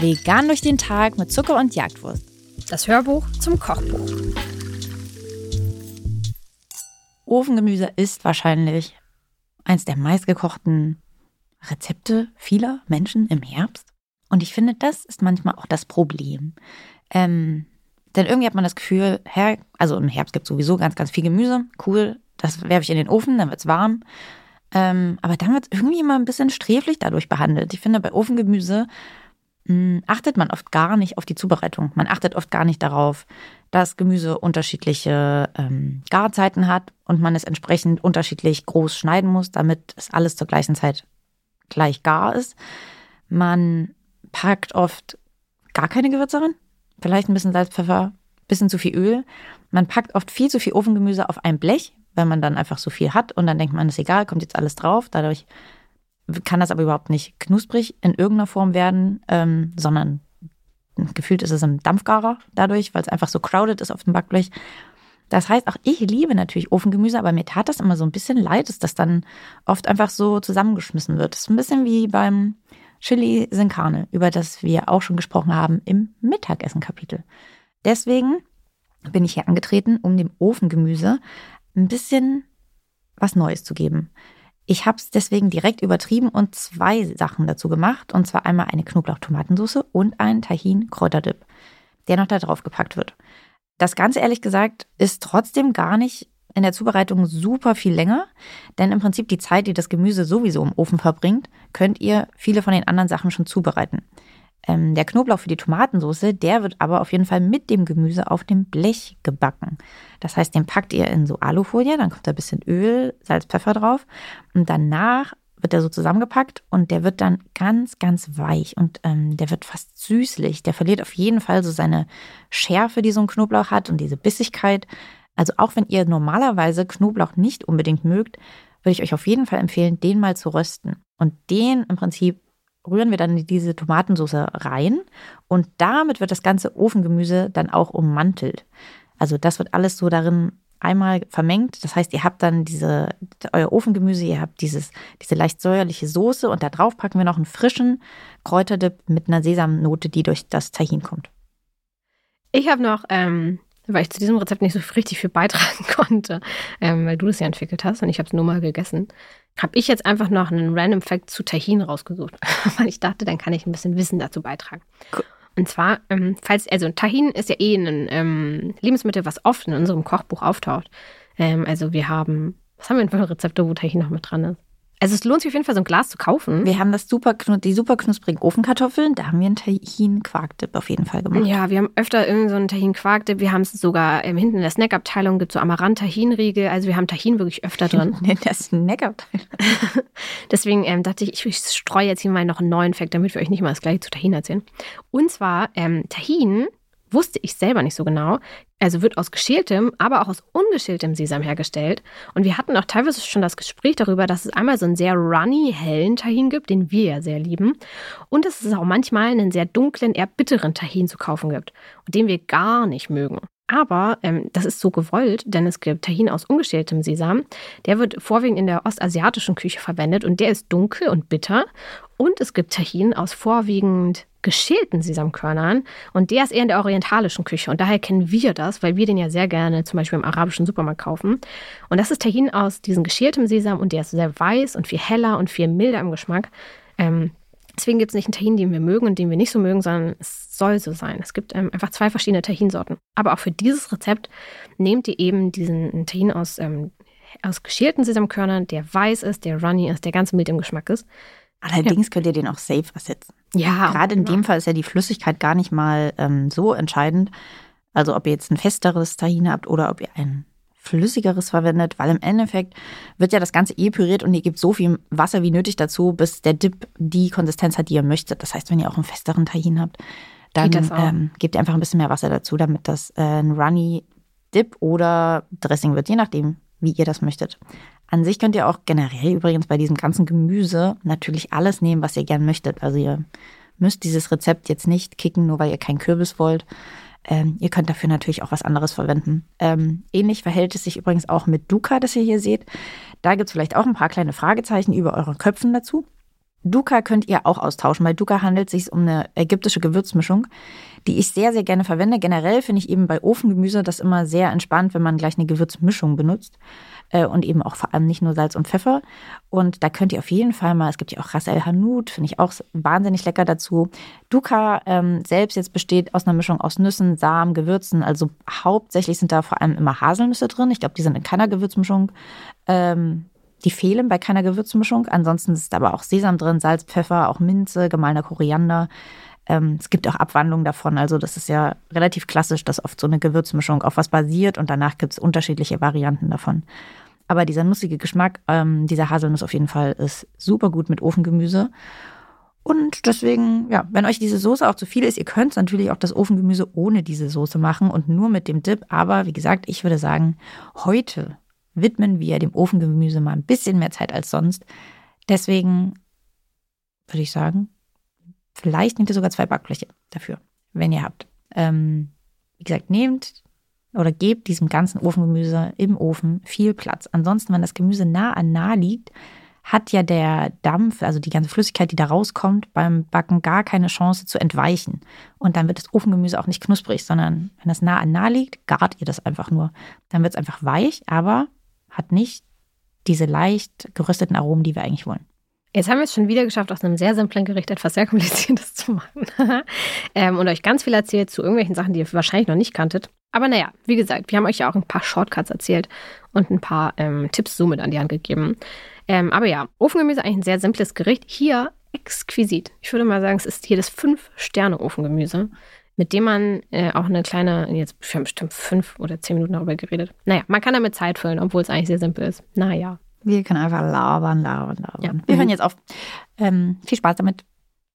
Vegan durch den Tag mit Zucker und Jagdwurst. Das Hörbuch zum Kochbuch. Ofengemüse ist wahrscheinlich eins der meistgekochten Rezepte vieler Menschen im Herbst. Und ich finde, das ist manchmal auch das Problem. Ähm, denn irgendwie hat man das Gefühl, Herr, also im Herbst gibt es sowieso ganz, ganz viel Gemüse. Cool, das werfe ich in den Ofen, dann wird es warm. Ähm, aber dann wird es irgendwie immer ein bisschen sträflich dadurch behandelt. Ich finde, bei Ofengemüse mh, hm, achtet man oft gar nicht auf die Zubereitung. Man achtet oft gar nicht darauf, dass Gemüse unterschiedliche ähm, Garzeiten hat und man es entsprechend unterschiedlich groß schneiden muss, damit es alles zur gleichen Zeit gleich gar ist. Man packt oft gar keine Gewürze rein, vielleicht ein bisschen Salz, Pfeffer, bisschen zu viel Öl. Man packt oft viel zu viel Ofengemüse auf ein Blech, weil man dann einfach so viel hat und dann denkt man, ist egal, kommt jetzt alles drauf. Dadurch kann das aber überhaupt nicht knusprig in irgendeiner Form werden, ähm, sondern gefühlt ist es ein Dampfgarer dadurch, weil es einfach so crowded ist auf dem Backblech. Das heißt, auch ich liebe natürlich Ofengemüse, aber mir tat das immer so ein bisschen leid, dass das dann oft einfach so zusammengeschmissen wird. Das ist ein bisschen wie beim Chili sin Carne, über das wir auch schon gesprochen haben im Mittagessen-Kapitel. Deswegen bin ich hier angetreten, um dem Ofengemüse ein bisschen was Neues zu geben. Ich habe es deswegen direkt übertrieben und zwei Sachen dazu gemacht. Und zwar einmal eine Knoblauch-Tomatensauce und einen Tahin-Kräuterdip, der noch da drauf gepackt wird. Das Ganze, ehrlich gesagt, ist trotzdem gar nicht in der Zubereitung super viel länger, denn im Prinzip die Zeit, die das Gemüse sowieso im Ofen verbringt, könnt ihr viele von den anderen Sachen schon zubereiten. Ähm, der Knoblauch für die Tomatensauce, der wird aber auf jeden Fall mit dem Gemüse auf dem Blech gebacken. Das heißt, den packt ihr in so Alufolie, dann kommt da ein bisschen Öl, Salz, Pfeffer drauf und danach wird der so zusammengepackt und der wird dann ganz, ganz weich und ähm, der wird fast süßlich. Der verliert auf jeden Fall so seine Schärfe, die so ein Knoblauch hat und diese Bissigkeit. Also auch wenn ihr normalerweise Knoblauch nicht unbedingt mögt, würde ich euch auf jeden Fall empfehlen, den mal zu rösten. Und den im Prinzip rühren wir dann diese Tomatensauce rein und damit wird das ganze Ofengemüse dann auch ummantelt. Also das wird alles so darin einmal vermengt. Das heißt, ihr habt dann diese, euer Ofengemüse, ihr habt dieses, diese leicht säuerliche Soße und da drauf packen wir noch einen frischen Kräuterdip mit einer Sesamnote, die durch das Tahin kommt. Ich habe noch ähm, weil ich zu diesem Rezept nicht so richtig viel beitragen konnte, ähm, weil du das ja entwickelt hast und ich habe es nur mal gegessen, habe ich jetzt einfach noch einen Random Fact zu Tahin rausgesucht, weil ich dachte, dann kann ich ein bisschen Wissen dazu beitragen. Cool. Und zwar, ähm, falls, also Tahin ist ja eh ein ähm, Lebensmittel, was oft in unserem Kochbuch auftaucht. Ähm, also wir haben, was haben wir denn für Rezepte, wo Tahin noch mit dran ist? Also es lohnt sich auf jeden Fall, so ein Glas zu kaufen. Wir haben das super, die super knusprigen Ofenkartoffeln. Da haben wir einen Tahin-Quarkdip auf jeden Fall gemacht. Ja, wir haben öfter irgendwie so einen Tahin-Quarkdip. Wir haben es sogar ähm, hinten in der Snackabteilung gibt so Amaranth-Tahin-Riegel. Also wir haben Tahin wirklich öfter drin. in der Snackabteilung. Deswegen ähm, dachte ich, ich streue jetzt hier mal noch einen neuen Fact, damit wir euch nicht mal das gleiche zu Tahin erzählen. Und zwar ähm, Tahin wusste ich selber nicht so genau. Also wird aus geschältem, aber auch aus ungeschältem Sesam hergestellt. Und wir hatten auch teilweise schon das Gespräch darüber, dass es einmal so einen sehr runny, hellen Tahin gibt, den wir ja sehr lieben. Und dass es auch manchmal einen sehr dunklen, eher bitteren Tahin zu kaufen gibt. Und den wir gar nicht mögen. Aber ähm, das ist so gewollt, denn es gibt Tahin aus ungeschältem Sesam. Der wird vorwiegend in der ostasiatischen Küche verwendet und der ist dunkel und bitter. Und es gibt Tahin aus vorwiegend geschälten Sesamkörnern und der ist eher in der orientalischen Küche und daher kennen wir das, weil wir den ja sehr gerne zum Beispiel im arabischen Supermarkt kaufen. Und das ist Tahin aus diesem geschältem Sesam und der ist sehr weiß und viel heller und viel milder im Geschmack. Ähm, deswegen gibt es nicht einen Tahin, den wir mögen und den wir nicht so mögen, sondern es soll so sein. Es gibt ähm, einfach zwei verschiedene Tahinsorten. Aber auch für dieses Rezept nehmt ihr eben diesen Tahin aus, ähm, aus geschälten Sesamkörnern, der weiß ist, der runny ist, der ganz mild im Geschmack ist. Allerdings ja. könnt ihr den auch safe ersetzen. Ja. Gerade in dem Fall ist ja die Flüssigkeit gar nicht mal ähm, so entscheidend. Also ob ihr jetzt ein festeres Tahin habt oder ob ihr ein flüssigeres verwendet, weil im Endeffekt wird ja das Ganze eh püriert und ihr gebt so viel Wasser wie nötig dazu, bis der Dip die Konsistenz hat, die ihr möchtet. Das heißt, wenn ihr auch einen festeren Tahin habt, dann ähm, gebt ihr einfach ein bisschen mehr Wasser dazu, damit das äh, ein runny Dip oder Dressing wird, je nachdem, wie ihr das möchtet. An sich könnt ihr auch generell übrigens bei diesem ganzen Gemüse natürlich alles nehmen, was ihr gern möchtet. Also ihr müsst dieses Rezept jetzt nicht kicken, nur weil ihr keinen Kürbis wollt. Ähm, ihr könnt dafür natürlich auch was anderes verwenden. Ähm, ähnlich verhält es sich übrigens auch mit Duca, das ihr hier seht. Da gibt es vielleicht auch ein paar kleine Fragezeichen über euren Köpfen dazu. Duca könnt ihr auch austauschen, weil Duca handelt sich um eine ägyptische Gewürzmischung, die ich sehr, sehr gerne verwende. Generell finde ich eben bei Ofengemüse das immer sehr entspannt, wenn man gleich eine Gewürzmischung benutzt. Äh, und eben auch vor allem nicht nur Salz und Pfeffer. Und da könnt ihr auf jeden Fall mal, es gibt ja auch Ras El Hanout, finde ich auch wahnsinnig lecker dazu. Duca ähm, selbst jetzt besteht aus einer Mischung aus Nüssen, Samen, Gewürzen. Also hauptsächlich sind da vor allem immer Haselnüsse drin. Ich glaube, die sind in keiner Gewürzmischung. Ähm, die fehlen bei keiner Gewürzmischung. Ansonsten ist aber auch Sesam drin, Salz, Pfeffer, auch Minze, gemahlener Koriander. Ähm, es gibt auch Abwandlungen davon. Also das ist ja relativ klassisch, dass oft so eine Gewürzmischung auf was basiert und danach gibt es unterschiedliche Varianten davon. Aber dieser nussige Geschmack ähm, dieser Haselnuss auf jeden Fall ist super gut mit Ofengemüse. Und deswegen, ja, wenn euch diese Soße auch zu viel ist, ihr könnt natürlich auch das Ofengemüse ohne diese Soße machen und nur mit dem Dip. Aber wie gesagt, ich würde sagen, heute widmen wir dem Ofengemüse mal ein bisschen mehr Zeit als sonst. Deswegen würde ich sagen, vielleicht nehmt ihr sogar zwei Backfläche dafür, wenn ihr habt. Ähm, wie gesagt, nehmt oder gebt diesem ganzen Ofengemüse im Ofen viel Platz. Ansonsten, wenn das Gemüse nah an nah liegt, hat ja der Dampf, also die ganze Flüssigkeit, die da rauskommt, beim Backen gar keine Chance zu entweichen. Und dann wird das Ofengemüse auch nicht knusprig, sondern wenn das nah an nah liegt, gart ihr das einfach nur. Dann wird es einfach weich, aber hat nicht diese leicht gerösteten Aromen, die wir eigentlich wollen. Jetzt haben wir es schon wieder geschafft, aus einem sehr simplen Gericht etwas sehr Kompliziertes zu machen. ähm, und euch ganz viel erzählt zu irgendwelchen Sachen, die ihr wahrscheinlich noch nicht kanntet. Aber naja, wie gesagt, wir haben euch ja auch ein paar Shortcuts erzählt und ein paar ähm, Tipps somit an die Hand gegeben. Ähm, aber ja, Ofengemüse eigentlich ein sehr simples Gericht. Hier exquisit. Ich würde mal sagen, es ist hier das Fünf-Sterne-Ofengemüse, mit dem man äh, auch eine kleine, jetzt wir haben bestimmt fünf oder zehn Minuten darüber geredet. Naja, man kann damit Zeit füllen, obwohl es eigentlich sehr simpel ist. Naja. Wir können einfach labern, labern, labern. Ja. Wir hören jetzt auf. Ähm, viel Spaß damit.